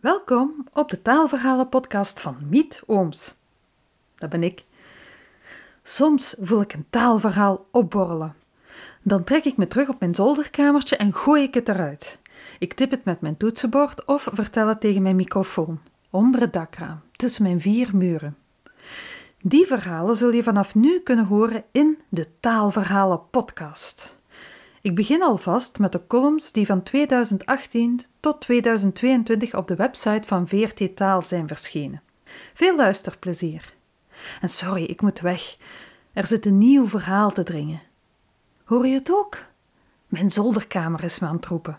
Welkom op de Taalverhalen podcast van Miet Ooms. Dat ben ik. Soms voel ik een taalverhaal opborrelen. Dan trek ik me terug op mijn zolderkamertje en gooi ik het eruit. Ik tip het met mijn toetsenbord of vertel het tegen mijn microfoon, onder het dakraam, tussen mijn vier muren. Die verhalen zul je vanaf nu kunnen horen in de Taalverhalen podcast. Ik begin alvast met de columns die van 2018 tot 2022 op de website van VRT Taal zijn verschenen. Veel luisterplezier. En sorry, ik moet weg. Er zit een nieuw verhaal te dringen. Hoor je het ook? Mijn zolderkamer is me aan het roepen.